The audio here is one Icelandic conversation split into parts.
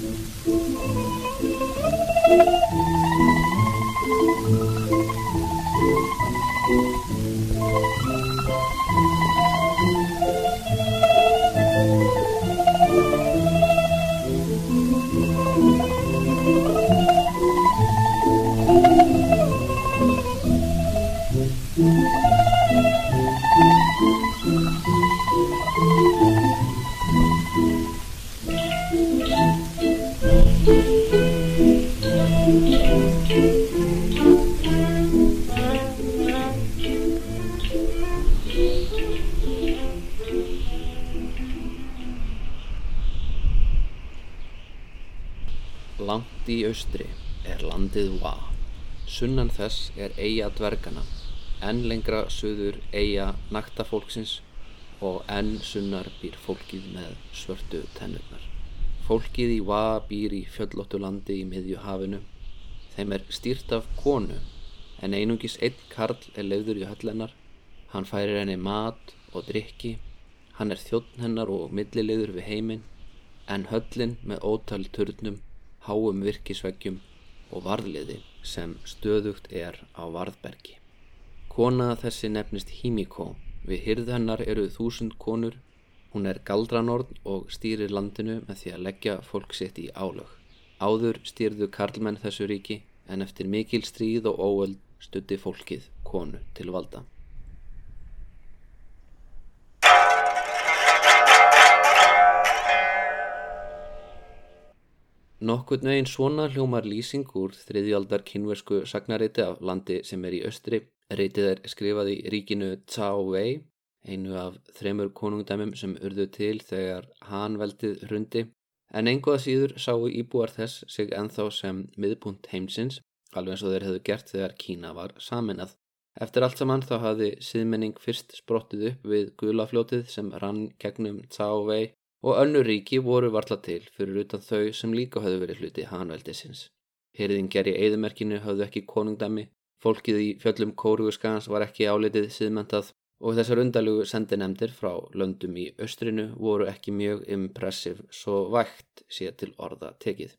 Thank you. Þess er eiga dvergana, enn lengra suður eiga naktafólksins og enn sunnar býr fólkið með svörtu tennurnar. Fólkið í Wa býr í fjöllóttu landi í miðju hafinu. Þeim er stýrt af konu, en einungis einn karl er leiður í höllennar. Hann færir henni mat og drikki, hann er þjóttn hennar og millileiður við heiminn, en höllin með ótal turnum háum virkisveggjum og varðliði sem stöðugt er á varðbergi. Kona þessi nefnist Himiko, við hyrð hennar eru þúsund konur, hún er galdranorn og stýrir landinu með því að leggja fólk sitt í álög. Áður stýrðu karlmenn þessu ríki en eftir mikil stríð og óöld stutti fólkið konu til valda. Nokkurn veginn svona hljómar lýsing úr þriðjaldar kynversku sagnariti af landi sem er í östri. Ritið er skrifað í ríkinu Tsao Wei, einu af þremur konungdæmum sem urðu til þegar hann veldið hrundi. En einhvað síður sáu íbúar þess sig enþá sem miðpunkt heimsins, alveg eins og þeir hefðu gert þegar Kína var saminað. Eftir allt saman þá hafði síðmenning fyrst sprottið upp við gulafljótið sem rann gegnum Tsao Wei og önnur ríki voru varla til fyrir utan þau sem líka höfðu verið hluti hanveldisins. Hyrðingjar í eigðumerkinu höfðu ekki konungdæmi, fólkið í fjöllum kóruguskans var ekki álitið síðmentað og þessar undalugu sendinemdir frá löndum í austrinu voru ekki mjög impressiv svo vægt sé til orða tekið.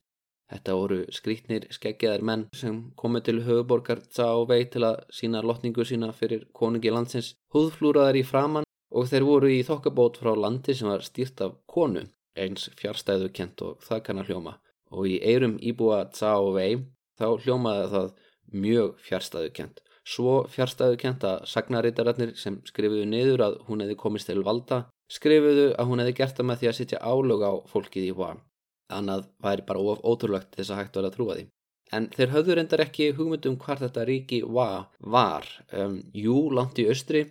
Þetta voru skrítnir skeggjaðir menn sem komu til höfuborgar þá vei til að sína lotningu sína fyrir konungi landsins, húðflúraðar í framann og þeir voru í þokkabót frá landi sem var stýrt af konu, eins fjárstæðu kent og það kann að hljóma og í eirum íbúa Tsao Wei þá hljómaði það mjög fjárstæðu kent. Svo fjárstæðu kent að sagnarítararnir sem skrifuðu niður að hún hefði komist til valda skrifuðu að hún hefði gert það með því að sitja álög á fólkið í Hua. Annað væri bara of ótrúlegt þess að hægt var að trúa því. En þeir höfðu reyndar ekki hugmyndum hvar þetta ríki Hua var. Um, jú, langt í austri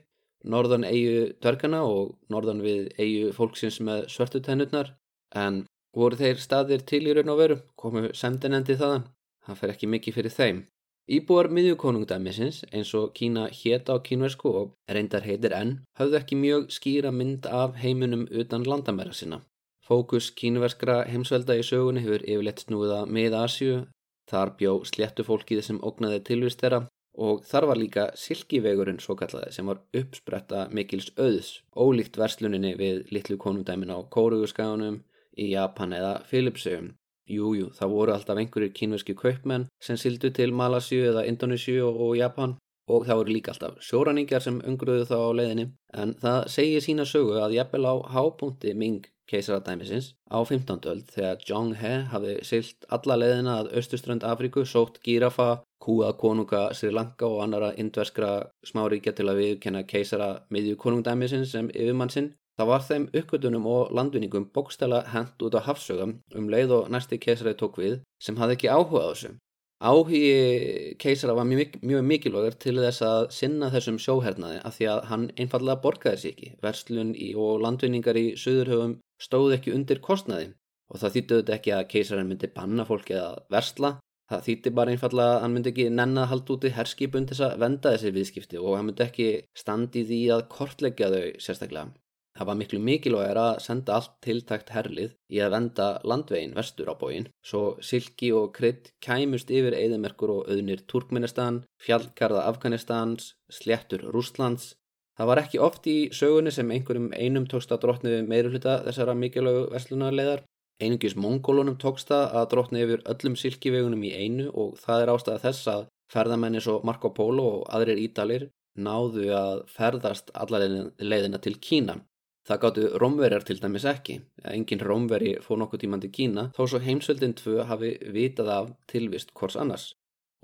norðan eigu dvergana og norðan við eigu fólksins með svörtu tennurnar en voru þeir staðir til í raun og veru? Komu semdinendi þaðan? Það fer ekki mikið fyrir þeim. Íbúar miðjukonungdæmisins eins og Kína hétta á kínversku og reyndar heitir enn hafðu ekki mjög skýra mynd af heiminum utan landamæra sinna. Fókus kínverskra heimsvelda í sögunni hefur yfirleitt snúða með Asju, þar bjó sléttu fólkið sem ógnaði tilvist þeirra og þar var líka silkivegurinn svo kallaði sem var uppspretta mikils auðs, ólíkt versluninni við litlu konundæmin á Kóruguskaganum, í Japan eða Filipsögum. Jújú, það voru alltaf einhverjir kínverski kaupmenn sem sildu til Malasíu eða Indonésiu og Japan og það voru líka alltaf sjóraningar sem ungruðu þá á leiðinni en það segir sína sögu að jafnvel á hápunkti Ming keisaradæmisins á 15. öld þegar Zhong He hafi silt alla leiðina að austuströnd Afríku, sótt gírafa, kúað konunga Sri Lanka og annara indverskra smáríkja til að viðkenna keisara miðju konungdæmisins sem yfirmann sinn. Það var þeim uppgötunum og landvinningum bókstæla hent út á hafsögum um leið og næsti keisari tók við sem hafði ekki áhuga á þessu. Áhugi keisara var mjög, mjög mikilvægur til þess að sinna þessum sjóhernaði af því að hann einfallega borgaði sér ekki. Verslun í, og landvinningar í söðurhöfum stóð ekki undir kostnaði og það þýttuði þetta ekki að keisarin myndi banna fólki að versla Það þýtti bara einfallega að hann myndi ekki nenn að halda úti herskipun til þess að venda þessi viðskipti og hann myndi ekki standi því að kortleggja þau sérstaklega. Það var miklu mikilvægir að senda allt tiltækt herlið í að venda landvegin vestur á bóin, svo Silki og Krydd kæmust yfir eðimerkur og auðnir Turkmenistan, fjallgarða Afganistans, sléttur Rúslands. Það var ekki oft í sögunni sem einhverjum einum tókst að drotni meirulita þessara mikilvægu verslunarleðar Einungis mongólunum tókst að drotna yfir öllum silkivegunum í einu og það er ástæða þess að ferðamenni svo Marco Polo og aðrir ídalir náðu að ferðast allar leiðina til Kína. Það gáttu rómverjar til dæmis ekki. Engin rómveri fór nokkuð tíman til Kína þó svo heimsveldin tvö hafi vitað af tilvist hvors annars.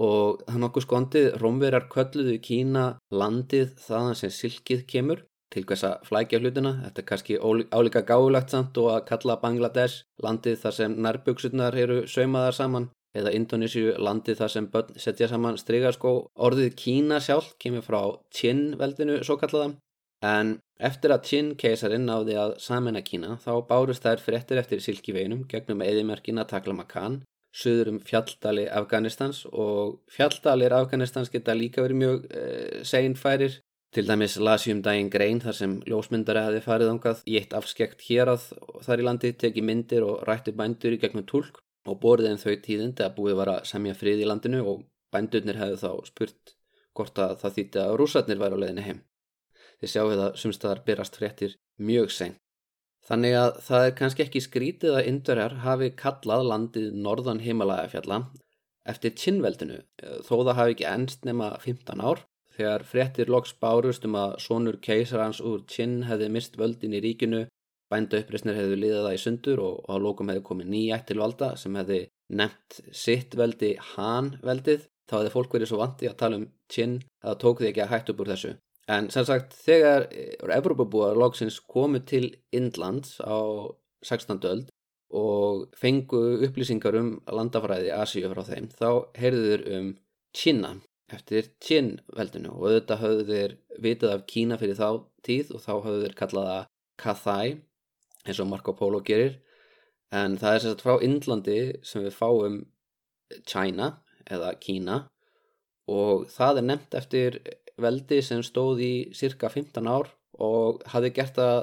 Og það nokkuð skondið rómverjar kölluðu Kína landið þaðan sem silkið kemur til hvers að flækja hlutina. Þetta er kannski álíka gáulagt samt og að kalla Bangladesh landið þar sem nærbuksurnar eru saumaðar saman eða Indonésiu landið þar sem börn setja saman strygarskó. Orðið Kína sjálf kemur frá Qin veldinu svo kallaða en eftir að Qin keisarin náði að samena Kína þá bárust þær fréttir eftir silkiveginum gegnum eðimerkina Taklamakan söður um fjalldali Afganistans og fjalldalir Afganistans geta líka verið mjög eh, seinfærir Til dæmis las ég um daginn grein þar sem ljósmyndari hafi farið ángað í eitt afskekt hér að þar í landi teki myndir og rætti bændur í gegnum tólk og borðið en þau tíðindi að búið var að semja frið í landinu og bændurnir hefði þá spurt hvort að það þýtti að rúsarnir væri á leðinu heim. Þið sjáu það sumstaðar byrjast fréttir mjög seng. Þannig að það er kannski ekki skrítið að indverjar hafi kallað landið norðan heimalagafjalla eftir kynveldinu þó það hafi ekki ennst nema 15 ár Þegar fréttir loks bárust um að sonur keisarans úr Qin hefði mist völdin í ríkinu, bænda uppreysnir hefði liðað það í sundur og á lókum hefði komið nýjætt til valda sem hefði nefnt sitt veldi Han veldið, þá hefði fólk verið svo vandi að tala um Qin að það tók því ekki að hægt upp úr þessu. En sem sagt þegar Evropabúar loksins komu til Indlands á 16. öld og fengu upplýsingar um landafræði Asíu frá þeim, þá heyrðuður um Kína eftir Qin-veldinu og auðvitað hafðu þeir vitað af Kína fyrir þá tíð og þá hafðu þeir kallaða Kathai eins og Marco Polo gerir en það er sérstaklega frá Indlandi sem við fáum China eða Kína og það er nefnt eftir veldi sem stóð í cirka 15 ár og hafði gert það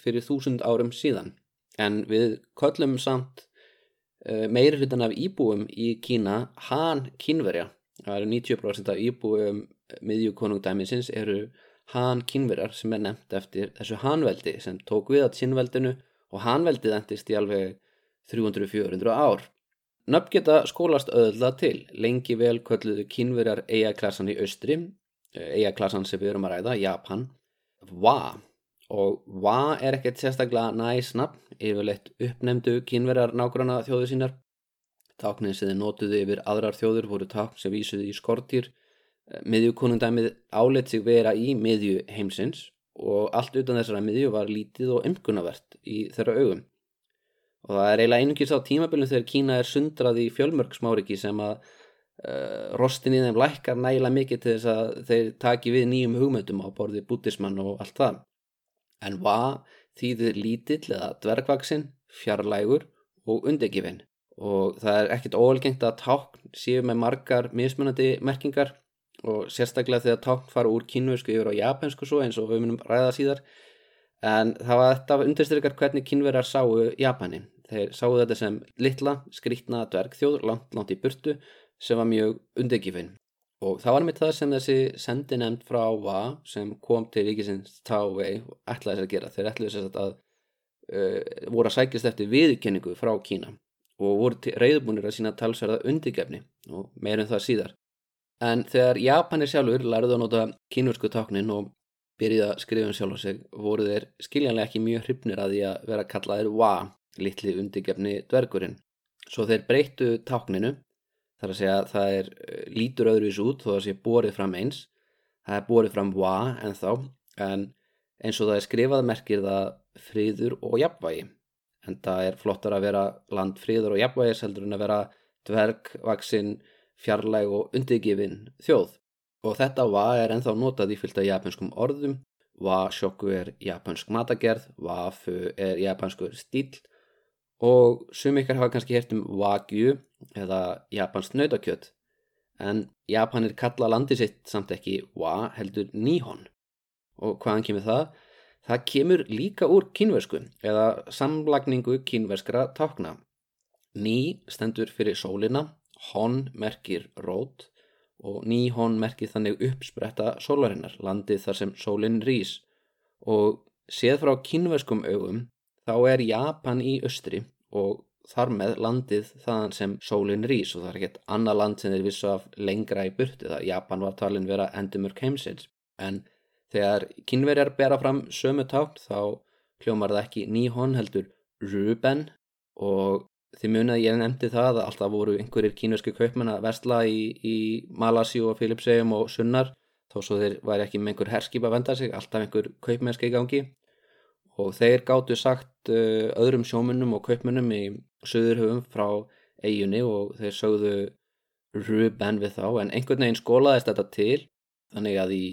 fyrir þúsund árum síðan. En við köllum samt meiri hlutan af íbúum í Kína Han Kínverja. Það eru 90% af íbúum miðjukonungdæminsins eru Han kynverar sem er nefnt eftir þessu Hanveldi sem tók við að sinnveldinu og Hanveldið endist í alveg 300-400 ár. Nöfn geta skólast öðla til, lengi vel kölluðu kynverar eigaklassan í austri, eigaklassan sem við erum að ræða, Japan, Wa og Wa er ekkert sérstaklega næsnafn, yfirleitt uppnemdu kynverar nákvæmna þjóðu sínar Táknin sem þið nótuðu yfir aðrar þjóður voru tákn sem vísuðu í skortýr. Miðjukonungdæmið áleitt sig vera í miðju heimsins og allt utan þessara miðju var lítið og umkunavert í þeirra augum. Og það er eiginlega einungis á tímabölum þegar Kína er sundrað í fjölmörg smáriki sem að rostin í þeim lækkar nægilega mikið til þess að þeir taki við nýjum hugmyndum á borði bútismann og allt það. En hvað þýðir lítill eða dvergvaksin, fjarlægur og undegifinn? og það er ekkert óalgengt að tákn séu með margar mismunandi merkingar og sérstaklega þegar tákn fara úr kynversku yfir á japansku svo eins og við munum ræða síðar en það var þetta undirstyrkar hvernig kynverjar sáu Japani þeir sáu þetta sem litla, skrítna dvergþjóð langt, langt í burtu sem var mjög undegifinn og það var með það sem þessi sendi nefnd frá VA sem kom til ríkisins Távei og ætlaði þess að gera þeir ætlaði þess að uh, voru að sækjast eftir viðkenningu frá Kína og voru reyðbúnir að sína talsverða undirgefni og meirum það síðar. En þegar Japanir sjálfur lærðu að nota kynversku táknin og byrjuði að skrifa um sjálf á sig voru þeir skiljanlega ekki mjög hrifnir að því að vera kallaðir wa, litli undirgefni dvergurinn. Svo þeir breyttu tákninu, þar að segja að það er eh, lítur öðruvis út þó að það sé borið fram eins. Það er borið fram wa en þá, en eins og það er skrifað merkir það friður og jafnvægi en það er flottar að vera landfríður og jafnvægis heldur en að vera dvergvaksinn, fjarlæg og undirgifin þjóð. Og þetta va er enþá notað í fylgta japanskum orðum, va sjokku er japansk matagerð, va fu er japanskur stíl og sum ykkar hafa kannski hert um wagyu eða japansk nautakjöld. En Japanir kalla landi sitt samt ekki wa heldur nihon. Og hvaðan kemur það? Það kemur líka úr kínversku eða samlagningu kínverskra tákna. Ný stendur fyrir sólina, hon merkir rót og ný hon merkir þannig uppspretta sólarinnar, landið þar sem sólinn rýs. Og séð frá kínverskum augum þá er Japan í östri og þar með landið þaðan sem sólinn rís og það er ekkert annað land sem þeir vissu af lengra í burti það Japan var talin vera endumörk heimsins. En þegar kynverjar bera fram sömu tákn þá hljómar það ekki Nihon heldur Ruben. Og þið munið að ég nefndi það að alltaf voru einhverjir kínverski kaupmenn að vestla í, í Malasi og Filipsegjum og Sunnar þó svo þeir væri ekki með einhver herskip að venda sig alltaf einhver kaupmennski í gangi og þeir gáttu sagt uh, öðrum sjómunum og kaupmunum í söðurhugum frá eiginni og þeir sögðu Ruben við þá en einhvern veginn skólaðist þetta til þannig að í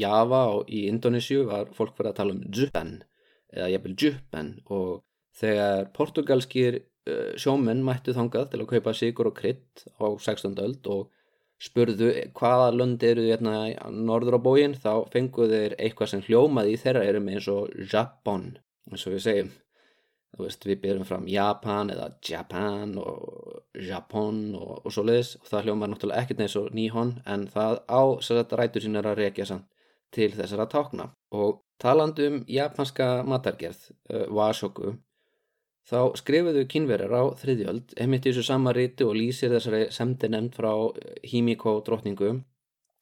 Java og í Indonésiu var fólk verið að tala um Jupen eða jæfnvel Jupen og þegar portugalskir uh, sjómenn mættu þangað til að kaupa sigur og krydd á 16. öld og spurðu hvaða lönd eru hérna norður á bógin þá fenguðu þeir eitthvað sem hljómaði í þeirra erum eins og Japon eins og við segjum. Þú veist við byrjum fram Japan eða Japan og Japon og, og svo leiðis og það hljómaði náttúrulega ekkert eins og Nihon en það á sérstaklega rætur sín er að rekja samt til þessara tákna. Og talandum japanska matargerð uh, Washoku Þá skrifuðu kynverjar á þriðjöld, emitt í þessu sama ríti og lýsir þessari semdi nefnd frá Hímíkó drotningu.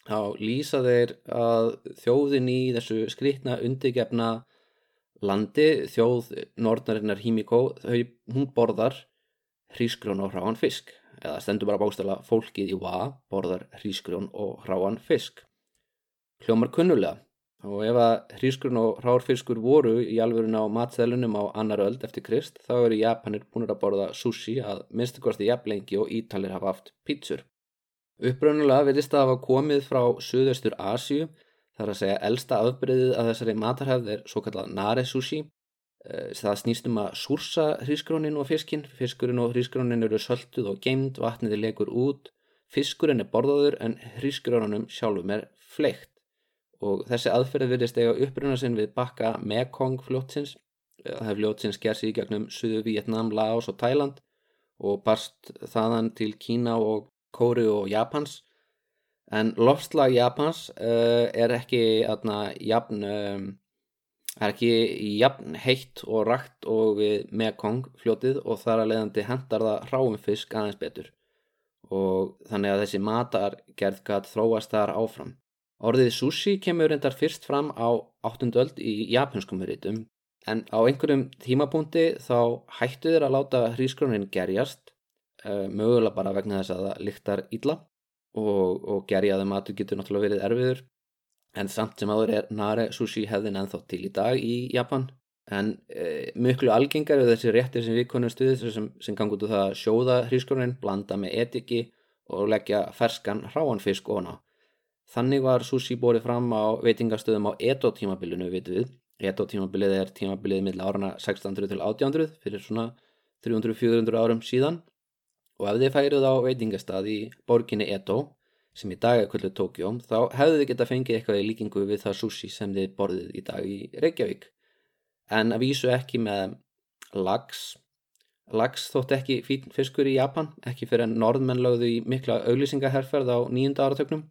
Þá lýsa þeir að þjóðin í þessu skrittna undirgefna landi, þjóð norðnarinnar Hímíkó, hún borðar hrísgrjón og hráan fisk. Eða stendur bara bástala fólkið í va, borðar hrísgrjón og hráan fisk. Hljómar kunnulega. Og ef að hrískurinn og rárfiskur voru í alvörun á matþælunum á annar öld eftir Krist þá eru Japanir búin að borða sushi að minnstakosti jafnlengi og Ítalir hafa haft pítsur. Uppröðnulega verðist það að hafa komið frá Suðaustur Asju þar að segja elsta afbreyðið að þessari matarhefð er svo kallað nare sushi. Eh, það snýst um að súrsa hrískrónin og fiskinn. Fiskurinn og hrískrónin eru sölduð og geimt, vatniði legur út. Fiskurinn er borðaður en hrískrónunum sjálfum er fleikt og þessi aðferði virðist eiga uppruna sinn við bakka Mekong fljótsins. Það er fljótsins gerð sér í gegnum Suðu Vietnam, Laos og Thailand og barst þaðan til Kína og Kóri og Japans. En lofslag Japans uh, er ekki atna, jafn um, er ekki jafn heitt og rætt og við Mekong fljótið og þar að leiðandi hendar það ráum fisk aðeins betur. Og þannig að þessi matar gerð gæt þróast þar áfram Orðið sushi kemur reyndar fyrst fram á 8. öld í japanskum hrytum en á einhverjum tímapunkti þá hættu þeir að láta hrískrónin gerjast uh, mögulega bara vegna þess að það lyktar ítla og, og gerjaði matur getur náttúrulega verið erfiður en samt sem aður er nare sushi hefðin ennþá til í dag í Japan en uh, mjög algengar er þessi réttir sem við konum stuðið sem, sem gangi út úr það að sjóða hrískrónin, blanda með etiki og leggja ferskan hráanfisk ofan á Þannig var sushi borið fram á veitingastöðum á Edo tímabilinu, veitum við. Edo tímabilið er tímabilið millir árana 1600 til 1800 fyrir svona 300-400 árum síðan og ef þið færið á veitingastað í borginni Edo sem í dag er kvöldu Tókjóm þá hefðu þið geta fengið eitthvað í líkingu við það sushi sem þið borðið í dag í Reykjavík. En að vísu ekki með lags. Lags þótt ekki fiskur í Japan, ekki fyrir en norðmenn lögðu í mikla auglýsingaherferð á nýjunda áratöknum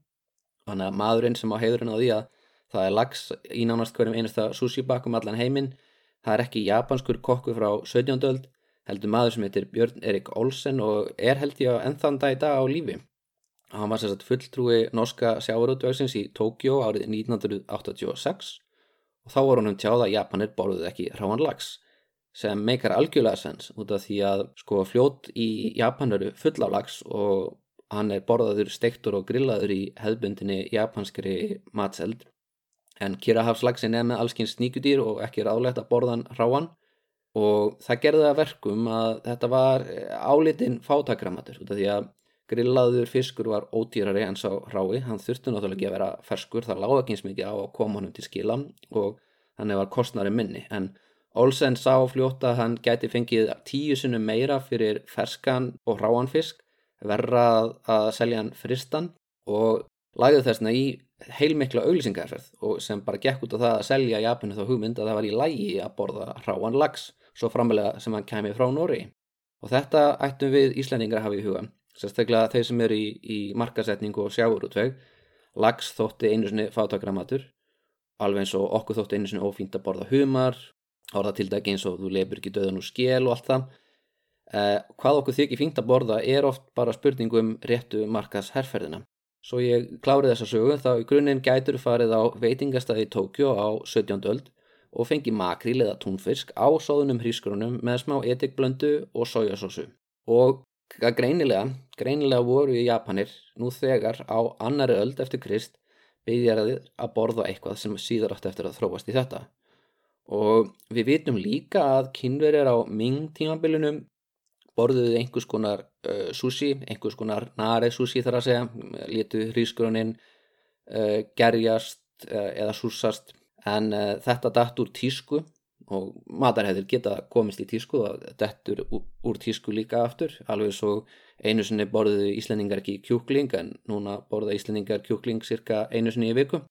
Þannig að maðurinn sem á heiðurinn á því að það er lags í nánast hverjum einasta sushi bakum allan heiminn. Það er ekki japanskur kokku frá 17. öld, heldur maður sem heitir Björn Erik Olsen og er held ég á ennþann dag í dag á lífi. Hann var sérstaklega fulltrúi norska sjáurútvegsins í Tókjó árið 1986 og þá var hann um tjáð að Japanir borðuð ekki ráan lags sem meikar algjörlega sens út af því að sko fljót í Japan eru full af lags og Hann er borðaður, steiktur og grillaður í hefðbundinni japanskri matseld. En kýrahafslagsin er með allskinn sníkudýr og ekki ráðlegt að borðan ráan og það gerði það verkum að þetta var álitinn fátakramatur því að grillaður fiskur var ódýrari en sá rái. Hann þurfti náttúrulega ekki að vera ferskur, það láði ekki eins mikið á að koma honum til skila og þannig var kostnari minni. En Olsen sá fljóta að hann gæti fengið tíu sunum meira fyrir ferskan og ráan fisk verra að selja hann fristan og lagði þessna í heilmikla auglýsingarferð og sem bara gekk út á það að selja Japanu þá hugmynd að það var í lægi að borða ráan lags svo framlega sem hann kemi frá Nóri og þetta ættum við Íslandingar að hafa í huga sérstaklega þeir sem eru í, í markasetningu og sjáurútveg lags þótti einu sinni fátakramatur alveg eins og okkur þótti einu sinni ófínt að borða humar orða til dæki eins og þú leifur ekki döðan úr skél og allt það Eh, hvað okkur þykir fínt að borða er oft bara spurning um réttu markas herrferðina. Svo ég klárið þessa sögu þá í grunninn gætur farið á veitingastæði Tókjó á 17. öld og fengi makril eða túnfisk á sóðunum hrísgrunum með smá etikblöndu og sojasósu. Og greinilega, greinilega voru í Japanir nú þegar á annari öld eftir Krist byggjaðið að borða eitthvað sem síðar átt eftir að þróast í þetta. Og við vitum líka að kynverjar á Ming tímabilinum borðuðu einhvers konar uh, sushi, einhvers konar nare sushi þar að segja, létu hrísgrunin uh, gerjast uh, eða súsast en uh, þetta dætt úr tísku og matarhæðir geta komist í tísku og dættur úr tísku líka aftur, alveg svo einu sinni borðuðu íslendingar ekki kjúkling en núna borða íslendingar kjúkling cirka einu sinni í viku.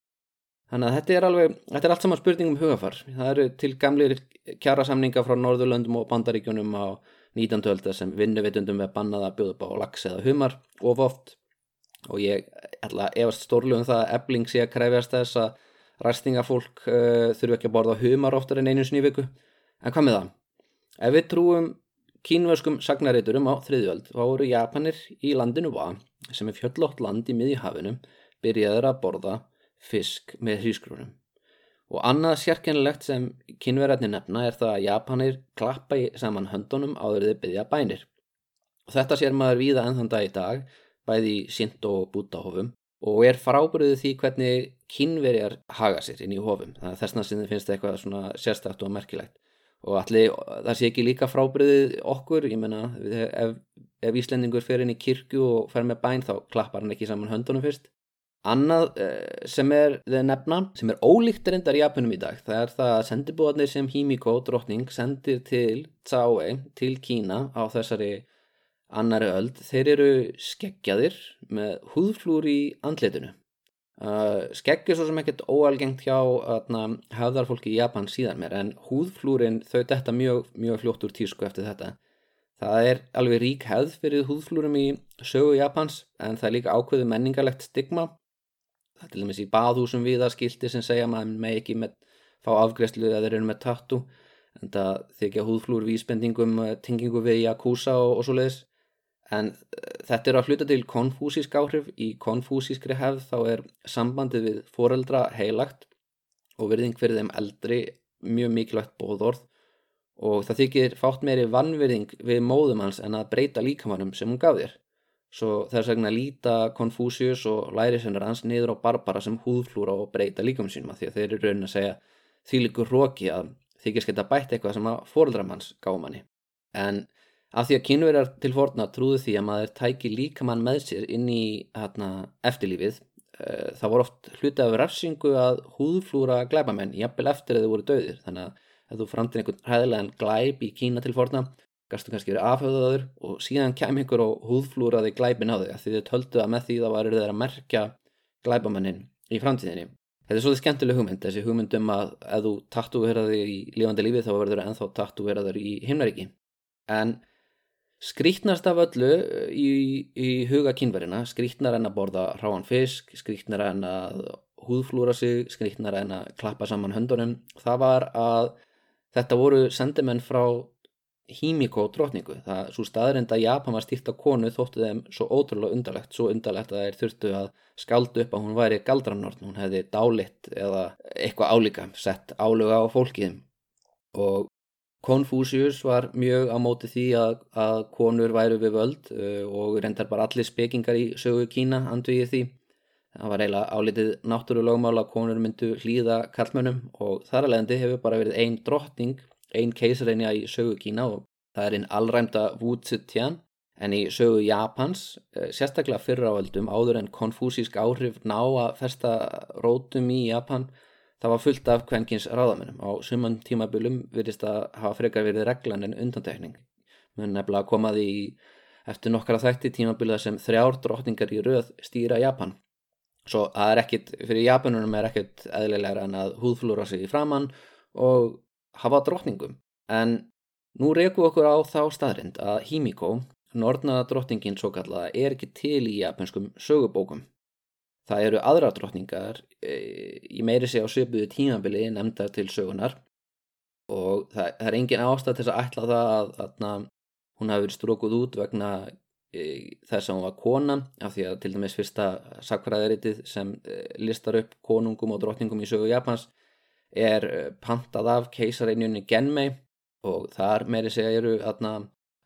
Þannig að þetta er alveg, þetta er allt saman spurning um hugafar. Það eru til gamlir kjærasamninga frá Norðurlöndum og Bandaríkjunum á 19. ölda sem vinnuvitundum við bannaða að bjóða upp á lax eða humar of oft og ég ætla að efast stórlu um það að ebling sé að krefjast þess að ræstingafólk uh, þurfu ekki að borða humar oftar en einu sinni í viku en hvað með það? Ef við trúum kínvöskum sagnariturum á þriðjöld þá voru Japanir í landinu Va sem er fjöllótt land í miðjuhafinum byrjaður að borða fisk með hrísgrunum Og annað sérkennilegt sem kynverðarnir nefna er það að Japanir klappa saman höndunum áður þið byggja bænir. Og þetta sér maður víða ennþann dag í dag, bæði Sint og Bútahofum og er frábriðið því hvernig kynverjar haga sér inn í hofum. Það er þessna sem þið finnst eitthvað svona sérstætt og merkilegt. Og allir, það sé ekki líka frábriðið okkur, ég menna, ef, ef Íslendingur fer inn í kirkju og fer með bæn þá klappar hann ekki saman höndunum fyrst. Annað eh, sem er nefna, sem er ólíkt reyndar í Japanum í dag, það er það að sendibúarnir sem Himiko drotning sendir til Tsaoi, til Kína á þessari annari öld, þeir eru skeggjaðir með húðflúr í andletinu. Uh, skegg er svo sem ekkert óalgengt hjá hefðarfólki í Japan síðan mér, en húðflúrin þau detta mjög, mjög fljótt úr tísku eftir þetta. Það er alveg rík hefð fyrir húðflúrum í sögu Japans, en það er líka ákveðu menningarlegt stigma það er til dæmis í baðhúsum viða skildi sem segja maður með ekki með fá afgreðslu eða þeir eru með tattu en það þykja húðflúr vísbendingum eh, tengingu við jakúsa og, og svo leiðis en eh, þetta er að hluta til konfúsísk áhrif. Í konfúsískri hefð þá er sambandið við foreldra heilagt og verðing fyrir þeim eldri mjög mikilvægt bóðorð og það þykir fátt meiri vannverðing við móðum hans en að breyta líkamannum sem hún gaf þér Svo þess vegna líta Confucius og lærisennar hans niður á Barbara sem húðflúra og breyta líkum sínum því að þeir eru raunin að segja því líkur hróki að þykist geta bætt eitthvað sem að fóröldramanns gáum manni. En af því að kynverjar til forna trúðu því að maður tæki líkamann með sér inn í hérna, eftirlífið, uh, það voru oft hluti af rafsingu að húðflúra glæbamenn, jafnvel eftir að þau voru döðir. Þannig að ef þú framtir einhvern hræðilegan glæb í Kína til forna gastu kannski verið afhauðaður og síðan kem ykkur og húðflúraði glæpin á þig að því þið töldu að með því það var þeir að merkja glæpamannin í framtíðinni. Þetta er svolítið skemmtileg hugmynd, þessi hugmynd um að ef þú tattúveraði í lífandi lífi þá verður það ennþá tattúveraður í himnaríki. En skrítnast af öllu í, í huga kynverina, skrítnar en að borða ráan fisk, skrítnar en að húðflúra sig, skrítnar en að klappa saman höndunum, það var að þetta voru sendimenn frá Hímiko drotningu. Það svo staðrind að Japan var stýrt af konu þóttu þeim svo ótrúlega undarlegt, svo undarlegt að þeir þurftu að skaldu upp að hún væri galdranort, hún hefði dálitt eða eitthvað álíka, sett áluga á fólkiðum og Konfúsius var mjög á móti því að, að konur væru við völd uh, og reyndar bara allir spekingar í sögu Kína andvið því. Það var eiginlega álitið náttúrulögmála að konur myndu hlýða kallmönnum og þar alvegandi hefur bara verið einn drottning einn keisareinja í sögu Kína og það er einn allræmda Wu Zetian en í sögu Japans, eh, sérstaklega fyrra áöldum áður en konfúsísk áhrif ná að festa rótum í Japan, það var fullt af kvenkins ráðamennum. Á suman tímabölum virðist að hafa frekar verið reglan en undantekning. Mún nefnilega komaði í eftir nokkara þætti tímaböluða sem þrjár drotningar í rauð stýra Japan. Svo það er ekkit, fyrir Japanunum er ekkit eðlilegra en að húðflúra sig í framann og hafa drottningum en nú reyku okkur á þá staðrind að Himiko, nortnaða drottningin svo kallaða, er ekki til í japanskum sögubókum. Það eru aðra drottningar e, í meiri sig á söpuðu tímabili nefndar til sögunar og það, er engin ástæð til að ætla það að, að, hún hafi verið strókuð út vegna e, þess að hún var kona af því að til dæmis fyrsta sakfræðaritið sem e, listar upp konungum og drottningum í sögu Japans er e, pantað af keisareinjunni Genmei og þar meiri segja eru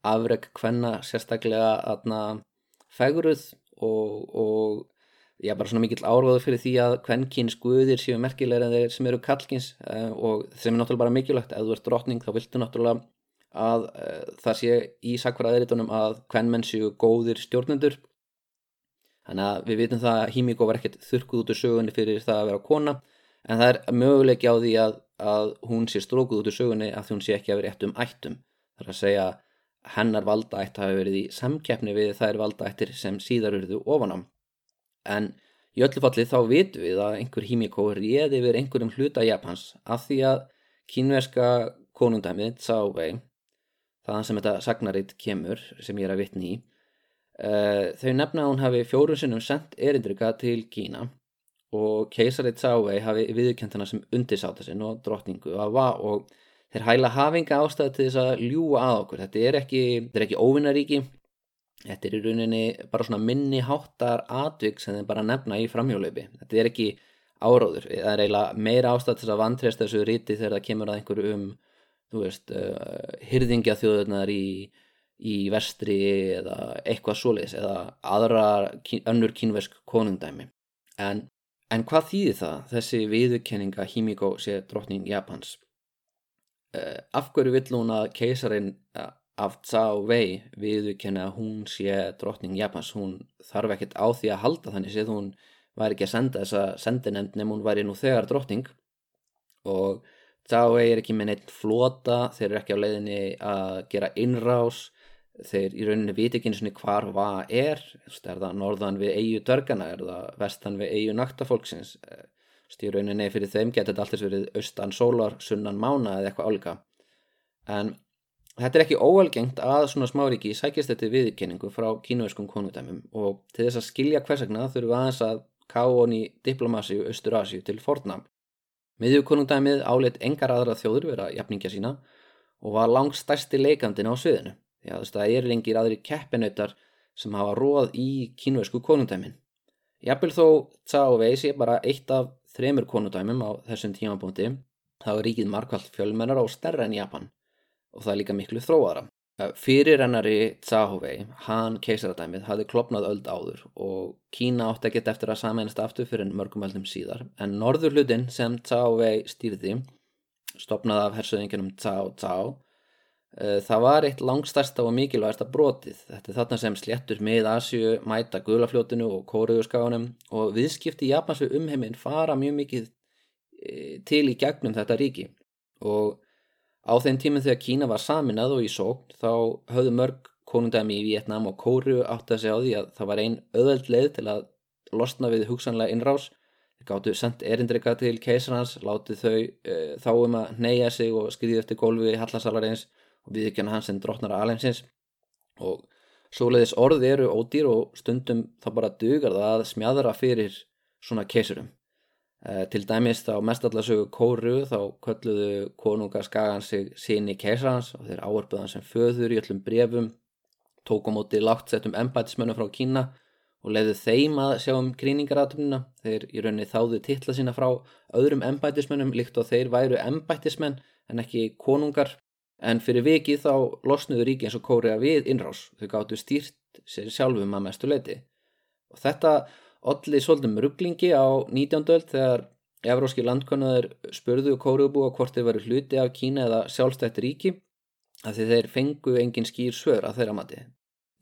afreg hvenna sérstaklega aðna fegruð og, og já, bara svona mikill áróðu fyrir því að kvennkins guðir séu merkilegir en þeir sem eru kallkins uh, og sem er náttúrulega bara mikilvægt. Ef þú ert drotning þá viltu náttúrulega að uh, það sé í sakfaraðiritunum að kvennmenn séu góðir stjórnendur. Þannig að við vitum það að Hímíko var ekkert þurkuð út úr sögunni fyrir það að vera kona en það er möguleiki á því að, að hún sé strókuð út úr sögunni að hún sé ekki að vera eitt um ættum. Það er að segja hennar valdaætt hafi verið í samkeppni við þær valdaættir sem síðar eruðu ofanám en í öllu falli þá vitum við að einhver hímíkó réði yfir einhverjum hluta Japans af því að kínverska konundæmið Tsávei þaðan sem þetta sagnaritt kemur sem ég er að vitni í uh, þau nefna að hún hafi fjórum sinnum sendt erindrika til Kína og keisarið Tsávei hafi viðkjönt hana sem undirsáta sinn og drottningu og þeir hæla hafinga ástæði til þess að ljúa að okkur þetta er ekki, ekki óvinnaríki Þetta er í rauninni bara svona minni háttar atvik sem þeim bara nefna í framhjólaupi. Þetta er ekki áráður. Það er eiginlega meira ástætt þess að vantresta þessu ríti þegar það kemur að einhverju um, þú veist, uh, hyrðingja þjóðurnar í, í vestri eða eitthvað svoleiðis eða aðra önnur kínversk konundæmi. En, en hvað þýðir það, þessi viðurkenninga Himiko sé drottning Japans? Uh, af hverju vill hún að keisarin af Tsao Wei viðurkenna að hún sé drottning Japans, hún þarf ekkert á því að halda þannig séð hún væri ekki að senda þessa sendinemnd nefn hún væri nú þegar drottning. Og Tsao Wei er ekki með neitt flota, þeir eru ekki á leiðinni að gera innrás, þeir í rauninni viti ekki eins og hvar hvað er, er það norðan við eigu dörgana, er það vestan við eigu naktafólksins, í rauninni fyrir þeim getur þetta alltaf verið austan sólar, sunnan mána eða eitthvað álika en Þetta er ekki óalgengt að svona smáríki sækist þetta viðkenningu frá kínuverskum konudæmum og til þess að skilja hversakna þurfum aðeins að ká honi diplomasíu Östur-Asíu til fornam. Miðjukonungdæmið áleitt engar aðra þjóður vera jafningja sína og var langt stærsti leikandin á sviðinu. Já, það er lengir aðri keppinautar sem hafa róð í kínuversku konungdæmin. Jafnvel þó Tsá Veis er bara eitt af þremur konungdæmum á þessum tímapunkti, þá er ríkið markvallt fjölmennar á stærra en Japan og það er líka miklu þróara. Fyrir ennari Tsahuvei, hann keisaradæmið, hafði klopnað öld áður og Kína átti að geta eftir að samænast aftur fyrir mörgum öldum síðar en norður hlutin sem Tsahuvei stýrði, stopnað af hersöðinginum Tsao Tsao, eh, það var eitt langstærsta og mikilvægsta brotið. Þetta er þarna sem sléttur með Asju, mæta gulafljótinu og kóruðurskáðunum og viðskipti í Japansu umheiminn fara mjög mikið eh, til í gegnum þetta ríki og Á þeim tímum þegar Kína var saminað og í sókn þá höfðu mörg konundæmi í Vietnám og Kóru átt að segja á því að það var einn öðveld leið til að losna við hugsanlega innrás. Þeir gáttu sendt erindrika til keisarhans, látið þau e, þá um að neyja sig og skriði eftir gólfi hallarsalarins og viðkjöna hans en drottnara alheimsins. Og svoleiðis orði eru ódýr og stundum þá bara dugar það að smjadra fyrir svona keisurum. Uh, til dæmis þá mestallasögu kóru þá kölluðu konunga skagan sig síni keisarhans og þeir áarbuðan sem föður í öllum brefum tókum móti láttsettum embætismönnum frá Kína og leiðu þeim að sjá um gríningaratumina þeir í rauninni þáðu titla sína frá öðrum embætismönnum líkt og þeir væru embætismenn en ekki konungar en fyrir vikið þá losnuðu ríki eins og kóri að við innrás þau gáttu stýrt sér sjálfum að mestu leiti og þetta Olli svolítum rugglingi á 19. öld þegar evróski landkonuður spurðu kóruubúa hvort þeir varu hluti af Kína eða sjálfstætt ríki af því þeir fengu engin skýr svör að þeirra mati.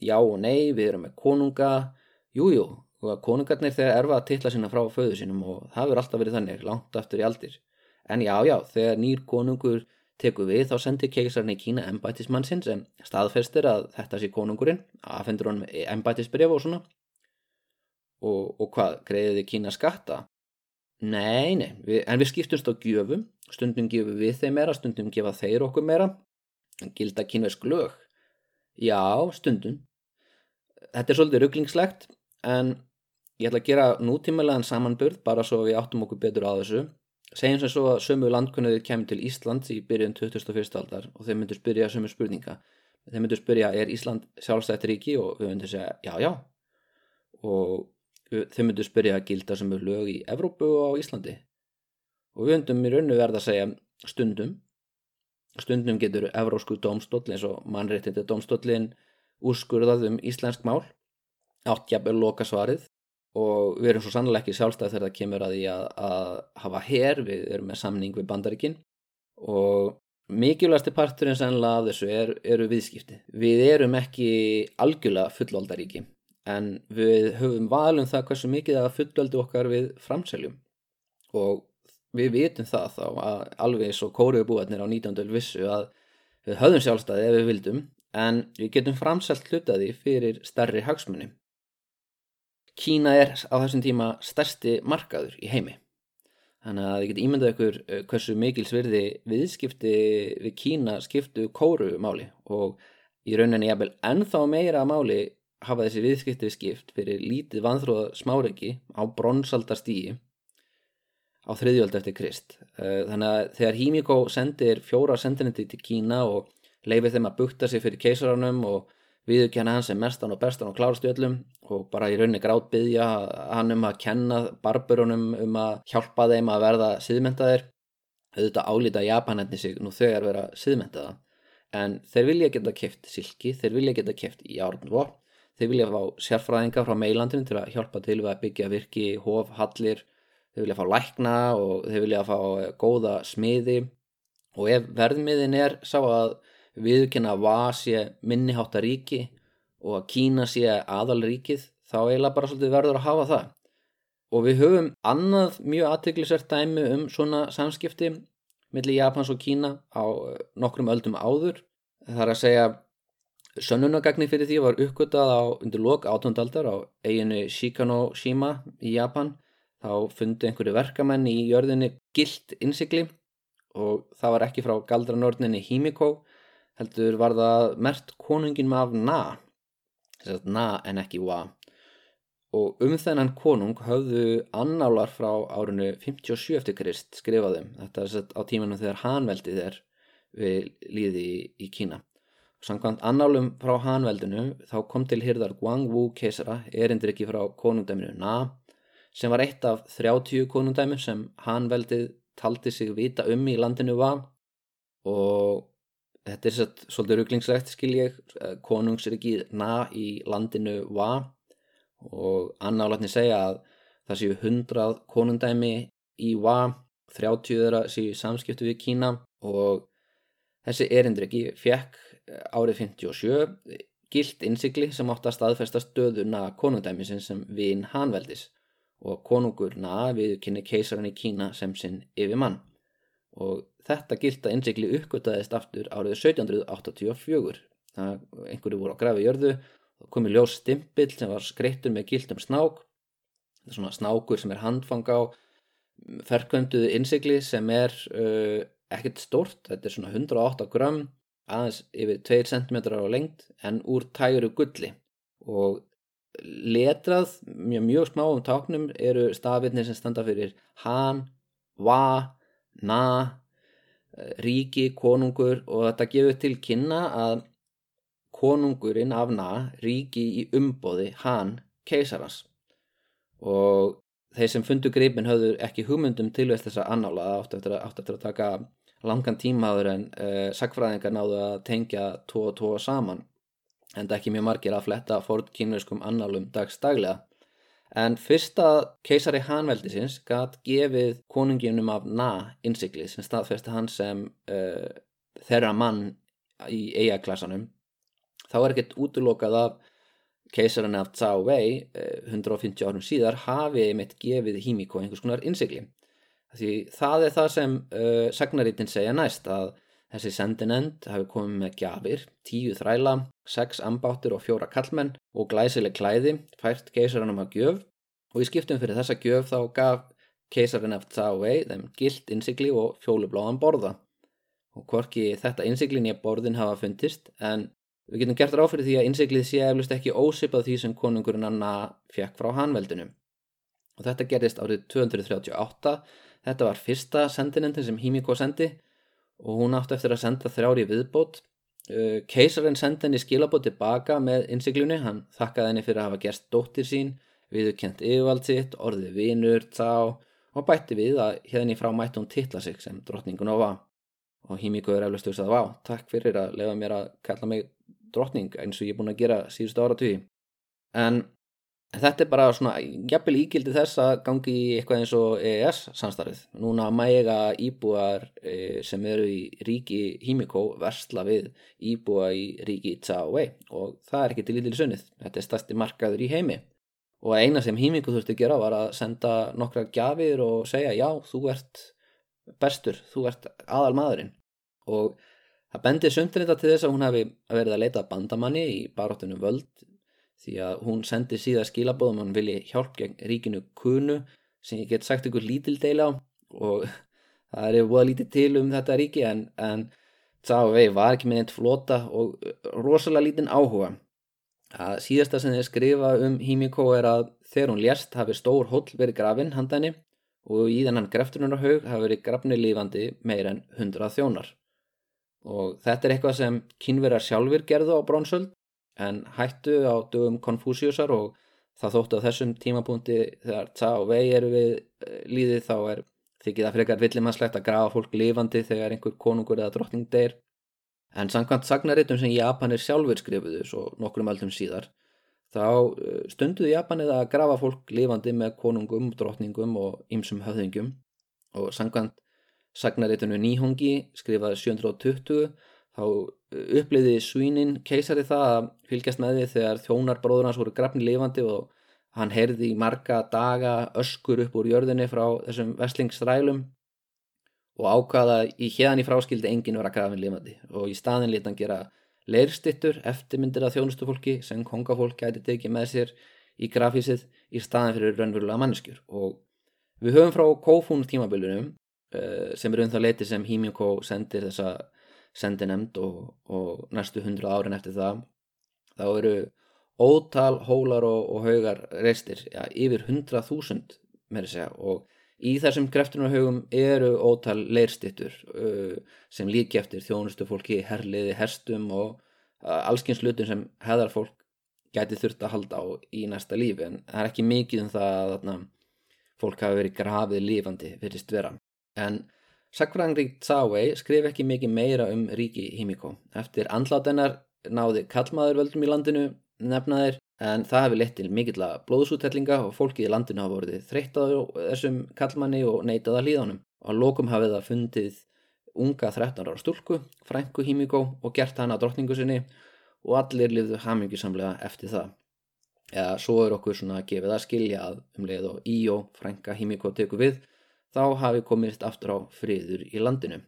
Já og nei, við erum með konunga, jújú, að konungarnir þeir erfa að tilla sína frá föðu sínum og það verður alltaf verið þannig, langt aftur í aldir. En já, já, þegar nýr konungur tekur við þá sendir keisarni í Kína embætismann sinn sem staðfestir að þetta sé konungurinn, aðfendur honum embætisbref og svona og, og hvað, greiðið þið Kína skatta? Nei, nei, við, en við skiptumst á gjöfum, stundum gefum við þeim meira, stundum gefa þeir okkur meira, gilda kínvesk lög. Já, stundum. Þetta er svolítið rugglingslegt, en ég ætla að gera nútímalega samanburð bara svo við áttum okkur betur á þessu. Segjum sem svo að sömu landkunniðið kemur til Íslands í byrjun 2001. aldar og þeir myndur spyrja sömu spurninga. þeir myndu spyrja er Ísland sjálfstætt ríki? Og við myndum segja já já. Og þeir myndu spyrja gilda sem er lög í Evrópu og á Íslandi. Og við myndum í rauninu verða að segja stundum. Stundum getur Evrósku domstóll eins og mannréttindi domstóllin úrskurðað um íslensk mál. Áttjafnvel loka svarið og við erum svo sannlega ekki sjálfstæð þegar það kemur að því að, að hafa hér, við erum með samning við bandaríkin og mikilvægasti parturinn sannlega af þessu er, eru viðskipti. Við erum ekki algjörlega fullvaldaríki en við höfum valum það hversu mikið að fullvaldu okkar við framseljum og við vitum það þá að alveg svo kóruðbúarnir á 19. vissu að við höfum sjálfstæði ef við vildum en við getum framselt hlutaði fyrir starri hagsmunni. Kína er á þessum tíma stærsti markaður í heimi Þannig að þið getur ímyndað ykkur eh, hversu mikil svirði viðskipti við Kína skiptu kóru máli og í rauninni jafnvel ennþá meira máli hafa þessi viðskipti skipt fyrir lítið vanþróða smáriki á bronsaldastígi á þriðjöld eftir Krist. Eh, þannig að þegar Hímíkó sendir fjóra sendinetti til Kína og leifir þeim að bukta sig fyrir keisararnum og viðurkenna hann sem mestan og bestan og klárastu öllum og bara í rauninni grátt byggja hann um að kenna barburunum um að hjálpa þeim að verða síðmentaðir auðvitað álita Japanetti sig nú þegar vera síðmentaða en þeir vilja geta kæft silki, þeir vilja geta kæft járnvó þeir vilja fá sérfræðinga frá meilandinu til að hjálpa til við að byggja virki, hof, hallir þeir vilja fá lækna og þeir vilja fá góða smiði. Og ef verðmiðin er sá að viðkynna að Va sé minniháta ríki og að Kína sé aðalríkið þá eiginlega bara svolítið verður að hafa það. Og við höfum annað mjög aðteglisvert dæmi um svona samskipti millir Japans og Kína á eh, nokkrum öldum áður. Það er að segja sönnunagagni fyrir því var uppgötað á undir lok átundaldar á eiginu Shikanoshima í Japan. Þá fundi einhverju verkamenn í jörðinni gilt innsikli og það var ekki frá galdranordninni Himiko heldur var það mert konungin af Na Na en ekki Wa. Og um þennan konung höfðu annálar frá árinu 57 eftir Krist skrifaðum þetta er sett á tímanum þegar Hanveldið er við líði í, Kína. Samkvæmt annálum frá Hanveldinu þá kom til hýrðar Guangwu keisara erindir ekki frá konungdæminu Na sem var eitt af 30 konungdæmur sem Hanveldið taldi sig vita um í landinu Wa. Og þetta er satt, svolítið rugglingslegt skil ég, eh, konungsrikið na í landinu va og annálatni segja að það séu hundrað konundæmi í va, 30 þeirra séu samskiptu við Kína. Og þessi erindriki fekk eh, árið 57 gilt innsikli sem átt að staðfesta stöðuna konundæmi sem vinn hanveldis. Og konungur na við kynni keisaran í Kína sem sinn yfir mann og þetta gilda innsikli uppgötaðist aftur árið 1784 það einhverju voru á grafi jörðu og komi ljós stimpill sem var skreittur með gildum snák. Þetta er svona snákur sem er handfang á ferkvönduðu innsikli sem er uh, ekkert stort þetta er svona 108 gram aðeins yfir 2 cm á lengt en úr tæru gulli. Og letrað mjög, mjög smáum táknum eru stafirnir sem standa fyrir han, va na, eh, ríki, konungur og þetta gefur til kynna að konungurinn af na, ríki í umbóði, hann, keisarans. Og þeir sem fundu greipin höfðu ekki hugmyndum tilvægst þess að annála átt eftir átt eftir að taka langan tímaður en uh, sagfræðingar náðu að tengja tvo og tvo saman en það ekki mjög margir að fletta fórt kynverskum annálum dagstaglega En fyrsta keisari Hanveldisins gæt gefið konunginum af Na innsiklið sem staðfesti hann sem uh, þeirra mann í eigaklassanum. Þá er ekkert útlokað af keisarinn af Tsao Wei uh, 150 árum síðar hafi mitt gefið Himiko einhvers konar innsikli. Því það er það sem uh, sagnarítin segja næst að Þessi sendinend hafi komið með gjafir, tíu þræla, sex ambáttur og fjóra kallmenn og glæsileg klæði fært keisarannum að gjöf og í skiptum fyrir þessa gjöf þá gaf keisarinn eftir það á vei þeim gilt innsikli og fjólubláðan borða. Og hvorki þetta innsiklin í borðin hafa fundist en við getum gert ráð fyrir því að innsiklið sé eflust ekki ósipað því sem konungurinn Anna fekk frá hanveldinu. Og þetta gerist árið 238, þetta var fyrsta sendinendin sem Hímiko sendi og hún átti eftir að senda þrjári viðbót. Uh, keisarinn sendi henni skilabóð tilbaka með innsiklunni, hann þakkaði henni fyrir að hafa gerst dóttir sín, viðurkent yfirvald sitt, orðið vinur, þá og bætti við að hérna frá mætti hún titla sig sem drottningun á va og Hímíko er eflust að vá, takk fyrir að lefa mér að kalla mig drottning eins og ég er búin að gera síðustu ára tugi en þetta er bara svona jafnvel ígildi þess að gangi í eitthvað eins og EES samstarfið. Núna mæga íbúar e, sem eru í ríki Hímíko versla við íbúa í ríki Tsávei og það er ekki til lítil sunnið, þetta er stærsti markaður í heimi. Og eina sem Hímíko þurfti að gera var að senda nokkra gafir og segja já, þú ert bestur, þú ert aðal maðurinn og það bendir sundrinda til þess að hún hefði verið að leita bandamanni í baróttunum völd því að hún sendi síðan skilabóðum hann vilji hjálp gegn ríkinu kunu sem ég get sagt ykkur lítil deila á og það er búið lítið til um þetta ríki en, en það var ekki með eitt flota og rosalega lítinn áhuga. Að síðasta sem þið skrifa um Hímíkó er að þegar hún lérst hafi stór hóll verið grafinn handanni og í þennan greftunarhaug hafi verið grafni lífandi meir en hundra þjónar. Og þetta er eitthvað sem kynverjar sjálfur gerðu á brónsöld en hættu á dögum konfúsiusar og það þóttu á þessum tímapunkti þegar það og vei eru við eh, líðið þá er þykir það frekar villimannslegt að grafa fólk lifandi þegar einhver konungur eða drottning deyr. En samkvæmt sagnaritum sem Japanir sjálfur skrifuðu svo nokkrum aldum síðar þá eh, stunduðu Japanið að grafa fólk lifandi með konungum, drottningum og ymsum höfðingum og samkvæmt sagnaritinu Nihongi skrifaði 720 þá eh, uppliði Suinin keisari það að fylgjast með því þegar þjónarbróður hans voru grafni lifandi og hann heyrði í marga daga öskur upp úr jörðinni frá þessum veslingsstrælum og ákvaða í hérðan í fráskildi enginn vera grafin lifandi. Og í staðin lítið hann gera leirstittur eftirmyndir af þjónustufólki sem kongafólk gæti tekið með sér í grafísið í staðin fyrir raunverulega manneskjur. Og við höfum frá Kofún tímabilunum uh, sem er um það leiti sem Hímjókó sendir þessa sendinemnd og, og næstu hundru árin eftir það þá eru ótal hólar og, og haugar reistir, ja, yfir hundra þúsund með þess að og Í þessum greftunarhaugum eru ótal leirstittur uh, sem líki eftir þjónustu fólki, herliði, herstum og uh, allskyns lutum sem heðar fólk gæti þurft að halda á í næsta lífi en það er ekki mikið um það að þarna, fólk hafi verið grafið lífandi virðist vera. En Sakvrangri Tsawei skrif ekki mikið meira um ríki Himiko. Eftir andlátennar náði kallmaður völdum í landinu nefnaðir en það hefði lett til mikill að blóðsúttellinga og fólkið í landinu hafa vorið þreytt á þessum kallmanni og neitað að hlýðanum og að lokum hafið það fundið unga 13 ára stúlku, Frænku Hímíkó og gert hana drottningu sinni og allir lifðu hamingisamlega eftir það eða svo er okkur svona að gefa það skilja að um leið og Íó, Frænka Hímíkó teku við þá hafi komist aftur á friður í landinu.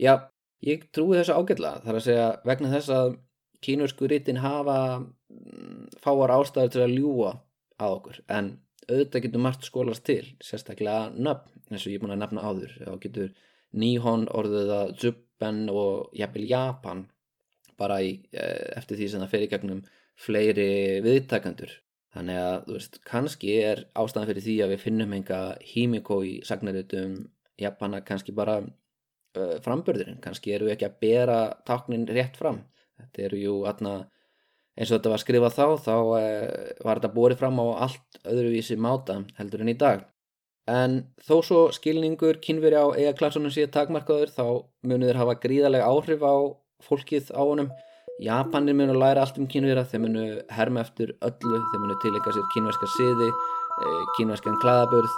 Já, ég trúi þessu ágætla þar að segja vegna þess að kínversku rítin hafa mm, fáar ástæður til að ljúa að okkur en auðvitað getur margt skólast til sérstaklega nöfn eins og ég er búin að nefna áður. Þá getur Nihon orðuða Zuben og jafnvel Japan bara í, eh, eftir því sem það fer í gegnum fleiri viðtakandur þannig að þú veist kannski er ástæðan fyrir því að við finnum enga hímikó í sagnaritum Japana kannski bara uh, frambörðurinn kannski eru við ekki að bera taknin rétt fram. Þetta eru jú atna, eins og þetta var skrifað þá þá eh, var þetta borið fram á allt öðruvísi máta heldur en í dag. En þó svo skilningur kynveri á eiga klassunum síðan takmarkaður þá munir þeir hafa gríðarlega áhrif á fólkið á honum Japanir munir læra allt um kynvera þeir munir herma eftir öllu þeir munir tilenga sér kynverska siði eh, kynverskan klæðaburð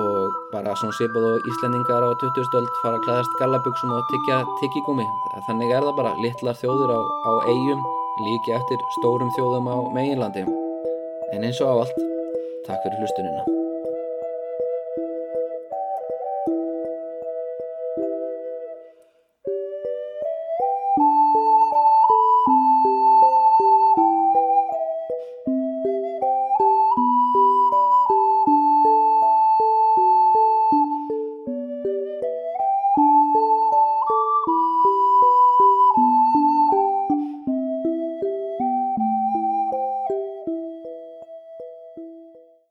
og bara svona svipað og Íslendingar á 20. öld fara að klæðast gallabugsum og tyggja tyggigúmi þannig er það bara litlar þjóður á, á eigum líki eftir stórum þjóðum á meginlandi en eins og á allt takk fyrir hlustunina